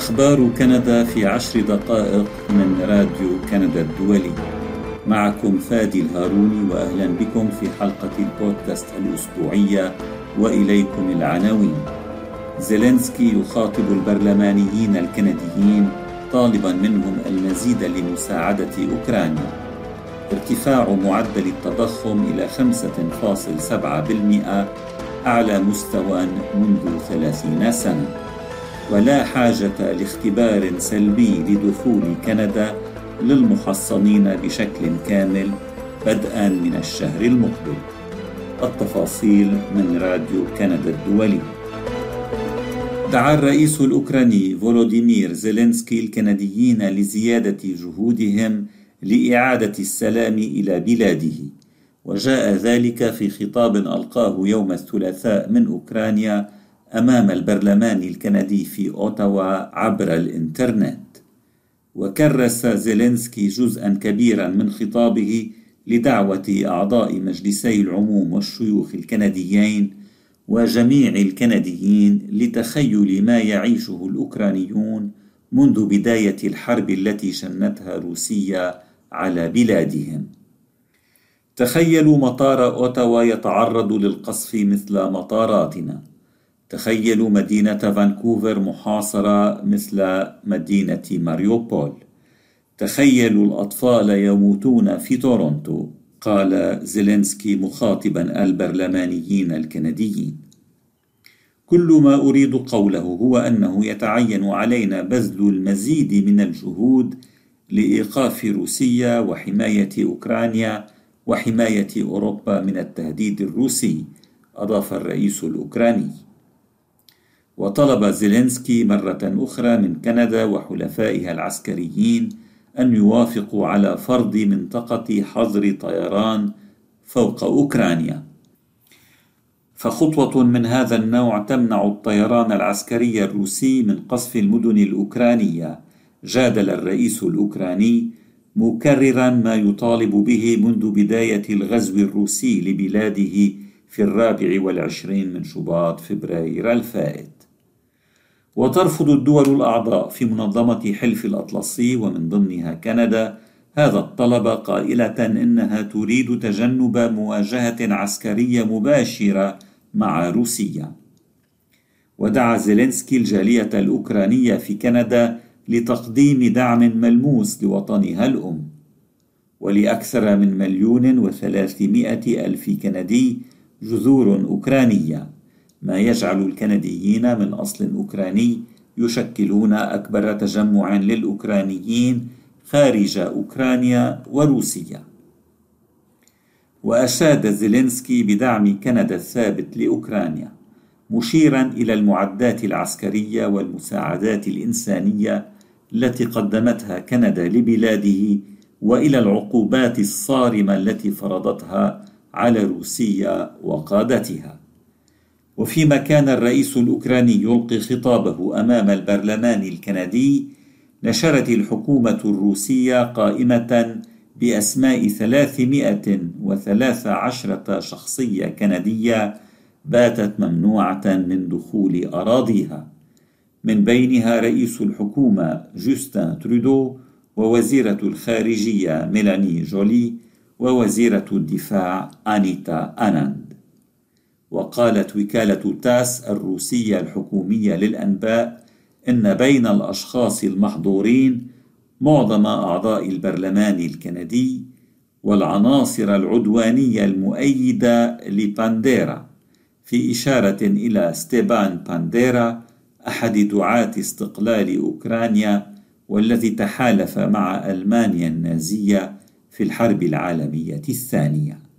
أخبار كندا في عشر دقائق من راديو كندا الدولي. معكم فادي الهاروني وأهلا بكم في حلقة البودكاست الأسبوعية وإليكم العناوين. زيلينسكي يخاطب البرلمانيين الكنديين طالبا منهم المزيد لمساعدة أوكرانيا. ارتفاع معدل التضخم إلى 5.7% أعلى مستوى منذ 30 سنة. ولا حاجة لاختبار سلبي لدخول كندا للمحصنين بشكل كامل بدءا من الشهر المقبل. التفاصيل من راديو كندا الدولي. دعا الرئيس الأوكراني فولوديمير زيلينسكي الكنديين لزيادة جهودهم لإعادة السلام إلى بلاده. وجاء ذلك في خطاب ألقاه يوم الثلاثاء من أوكرانيا أمام البرلمان الكندي في أوتاوا عبر الإنترنت وكرس زيلينسكي جزءا كبيرا من خطابه لدعوة أعضاء مجلسي العموم والشيوخ الكنديين وجميع الكنديين لتخيل ما يعيشه الأوكرانيون منذ بداية الحرب التي شنتها روسيا على بلادهم. تخيلوا مطار أوتاوا يتعرض للقصف مثل مطاراتنا. تخيلوا مدينة فانكوفر محاصرة مثل مدينة ماريوبول. تخيلوا الأطفال يموتون في تورونتو قال زيلينسكي مخاطبا البرلمانيين الكنديين. كل ما أريد قوله هو أنه يتعين علينا بذل المزيد من الجهود لإيقاف روسيا وحماية أوكرانيا وحماية أوروبا من التهديد الروسي أضاف الرئيس الأوكراني. وطلب زيلينسكي مرة أخرى من كندا وحلفائها العسكريين أن يوافقوا على فرض منطقة حظر طيران فوق أوكرانيا. فخطوة من هذا النوع تمنع الطيران العسكري الروسي من قصف المدن الأوكرانية. جادل الرئيس الأوكراني مكررا ما يطالب به منذ بداية الغزو الروسي لبلاده في الرابع والعشرين من شباط فبراير الفائت. وترفض الدول الأعضاء في منظمة حلف الأطلسي ومن ضمنها كندا هذا الطلب قائلة إنها تريد تجنب مواجهة عسكرية مباشرة مع روسيا. ودعا زيلينسكي الجالية الأوكرانية في كندا لتقديم دعم ملموس لوطنها الأم. ولأكثر من مليون وثلاثمائة ألف كندي جذور أوكرانية ما يجعل الكنديين من أصل أوكراني يشكلون أكبر تجمع للأوكرانيين خارج أوكرانيا وروسيا. وأشاد زيلينسكي بدعم كندا الثابت لأوكرانيا مشيرا إلى المعدات العسكرية والمساعدات الإنسانية التي قدمتها كندا لبلاده وإلى العقوبات الصارمة التي فرضتها على روسيا وقادتها. وفيما كان الرئيس الأوكراني يلقي خطابه أمام البرلمان الكندي نشرت الحكومة الروسية قائمة بأسماء ثلاثمائة وثلاث عشرة شخصية كندية باتت ممنوعة من دخول أراضيها. من بينها رئيس الحكومة جوستن ترودو ووزيرة الخارجية ميلاني جولي ووزيرة الدفاع أنيتا أناند. وقالت وكالة تاس الروسية الحكومية للأنباء إن بين الأشخاص المحظورين معظم أعضاء البرلمان الكندي والعناصر العدوانية المؤيدة لبانديرا. في إشارة إلى ستيبان بانديرا أحد دعاة استقلال أوكرانيا والذي تحالف مع ألمانيا النازية في الحرب العالمية الثانية.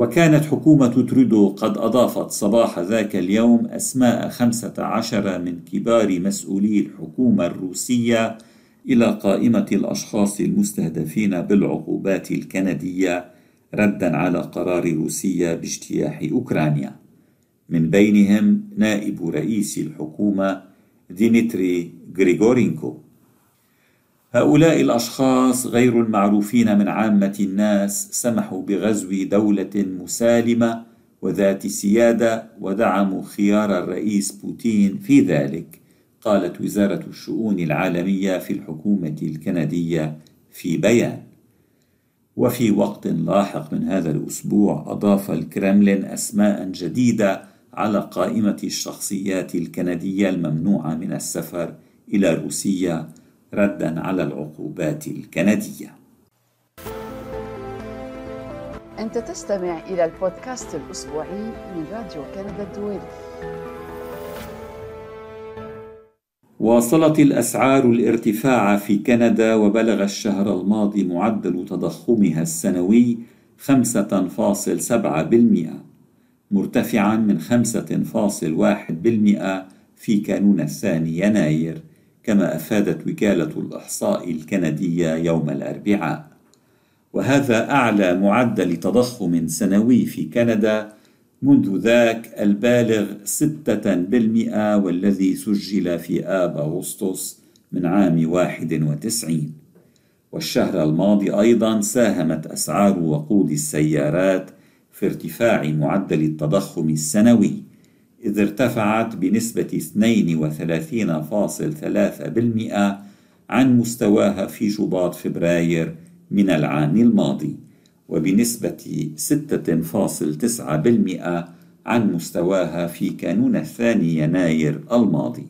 وكانت حكومة ترودو قد أضافت صباح ذاك اليوم أسماء خمسة عشر من كبار مسؤولي الحكومة الروسية إلى قائمة الأشخاص المستهدفين بالعقوبات الكندية ردا على قرار روسيا باجتياح أوكرانيا. من بينهم نائب رئيس الحكومة ديمتري غريغورينكو. هؤلاء الأشخاص غير المعروفين من عامة الناس سمحوا بغزو دولة مسالمة وذات سيادة ودعموا خيار الرئيس بوتين في ذلك قالت وزارة الشؤون العالمية في الحكومة الكندية في بيان. وفي وقت لاحق من هذا الأسبوع أضاف الكرملين أسماء جديدة على قائمة الشخصيات الكندية الممنوعة من السفر إلى روسيا ردا على العقوبات الكندية. أنت تستمع إلى البودكاست الأسبوعي من راديو كندا الدولي. واصلت الأسعار الارتفاع في كندا وبلغ الشهر الماضي معدل تضخمها السنوي 5.7% مرتفعا من 5.1% في كانون الثاني يناير كما أفادت وكالة الإحصاء الكندية يوم الأربعاء. وهذا أعلى معدل تضخم سنوي في كندا منذ ذاك البالغ ستة بالمئة والذي سجل في آب أغسطس من عام واحد وتسعين. والشهر الماضي أيضا ساهمت أسعار وقود السيارات في ارتفاع معدل التضخم السنوي. إذ ارتفعت بنسبة 32.3% عن مستواها في شباط فبراير من العام الماضي وبنسبة 6.9% عن مستواها في كانون الثاني يناير الماضي.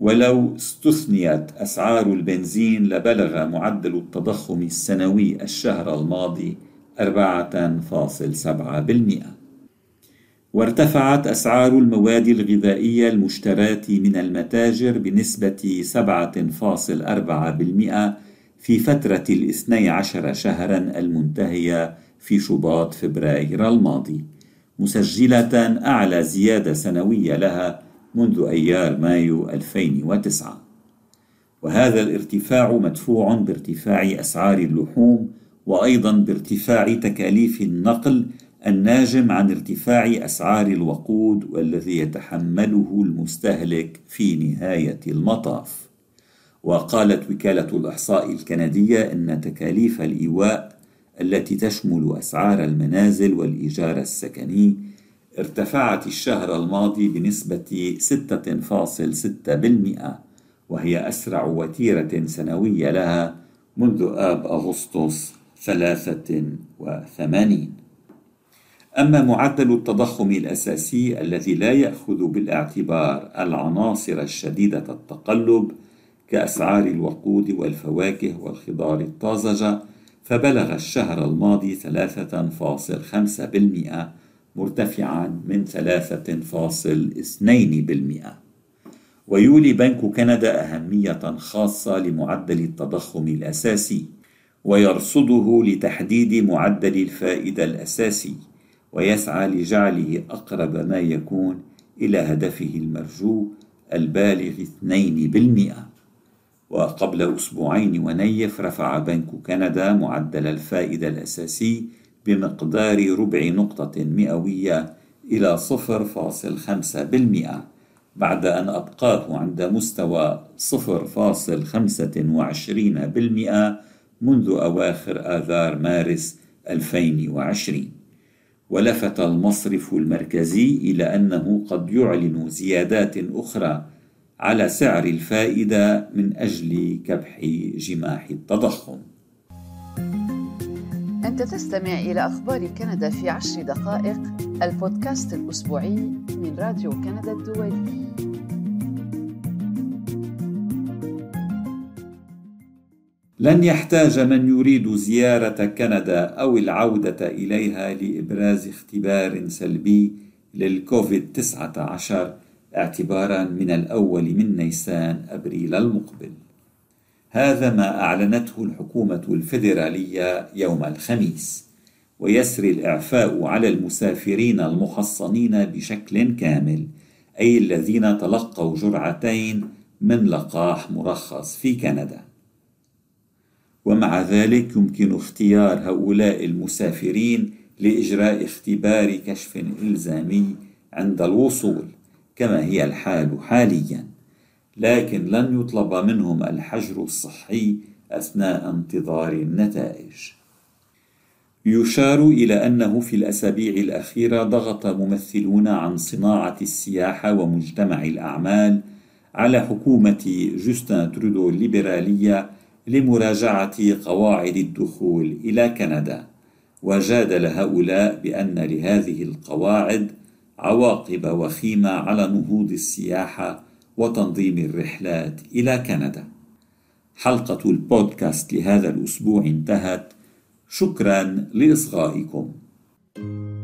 ولو استثنيت أسعار البنزين لبلغ معدل التضخم السنوي الشهر الماضي 4.7% وارتفعت أسعار المواد الغذائية المشتراة من المتاجر بنسبة 7.4% في فترة الاثني عشر شهرا المنتهية في شباط فبراير الماضي مسجلة أعلى زيادة سنوية لها منذ أيار مايو 2009 وهذا الارتفاع مدفوع بارتفاع أسعار اللحوم وأيضا بارتفاع تكاليف النقل الناجم عن ارتفاع أسعار الوقود والذي يتحمله المستهلك في نهاية المطاف. وقالت وكالة الإحصاء الكندية إن تكاليف الإيواء التي تشمل أسعار المنازل والإيجار السكني ارتفعت الشهر الماضي بنسبة 6.6% وهي أسرع وتيرة سنوية لها منذ آب أغسطس 83 أما معدل التضخم الأساسي الذي لا يأخذ بالاعتبار العناصر الشديدة التقلب كأسعار الوقود والفواكه والخضار الطازجة فبلغ الشهر الماضي 3.5% مرتفعا من 3.2% ويولي بنك كندا أهمية خاصة لمعدل التضخم الأساسي ويرصده لتحديد معدل الفائدة الأساسي. ويسعى لجعله أقرب ما يكون إلى هدفه المرجو البالغ 2% وقبل أسبوعين ونيف رفع بنك كندا معدل الفائدة الأساسي بمقدار ربع نقطة مئوية إلى 0.5% بعد أن أبقاه عند مستوى 0.25% منذ أواخر آذار مارس 2020 ولفت المصرف المركزي إلى أنه قد يعلن زيادات أخرى على سعر الفائدة من أجل كبح جماح التضخم. أنت تستمع إلى أخبار كندا في عشر دقائق البودكاست الأسبوعي من راديو كندا الدولي. لن يحتاج من يريد زيارة كندا أو العودة إليها لإبراز اختبار سلبي للكوفيد 19 اعتبارا من الأول من نيسان أبريل المقبل. هذا ما أعلنته الحكومة الفيدرالية يوم الخميس ويسري الإعفاء على المسافرين المحصنين بشكل كامل أي الذين تلقوا جرعتين من لقاح مرخص في كندا. ومع ذلك يمكن اختيار هؤلاء المسافرين لإجراء اختبار كشف إلزامي عند الوصول كما هي الحال حاليا. لكن لن يطلب منهم الحجر الصحي أثناء انتظار النتائج. يشار إلى أنه في الأسابيع الأخيرة ضغط ممثلون عن صناعة السياحة ومجتمع الأعمال على حكومة جوستن ترودو الليبرالية لمراجعة قواعد الدخول إلى كندا وجادل هؤلاء بأن لهذه القواعد عواقب وخيمة على نهوض السياحة وتنظيم الرحلات إلى كندا. حلقة البودكاست لهذا الأسبوع انتهت. شكرا لإصغائكم. thank you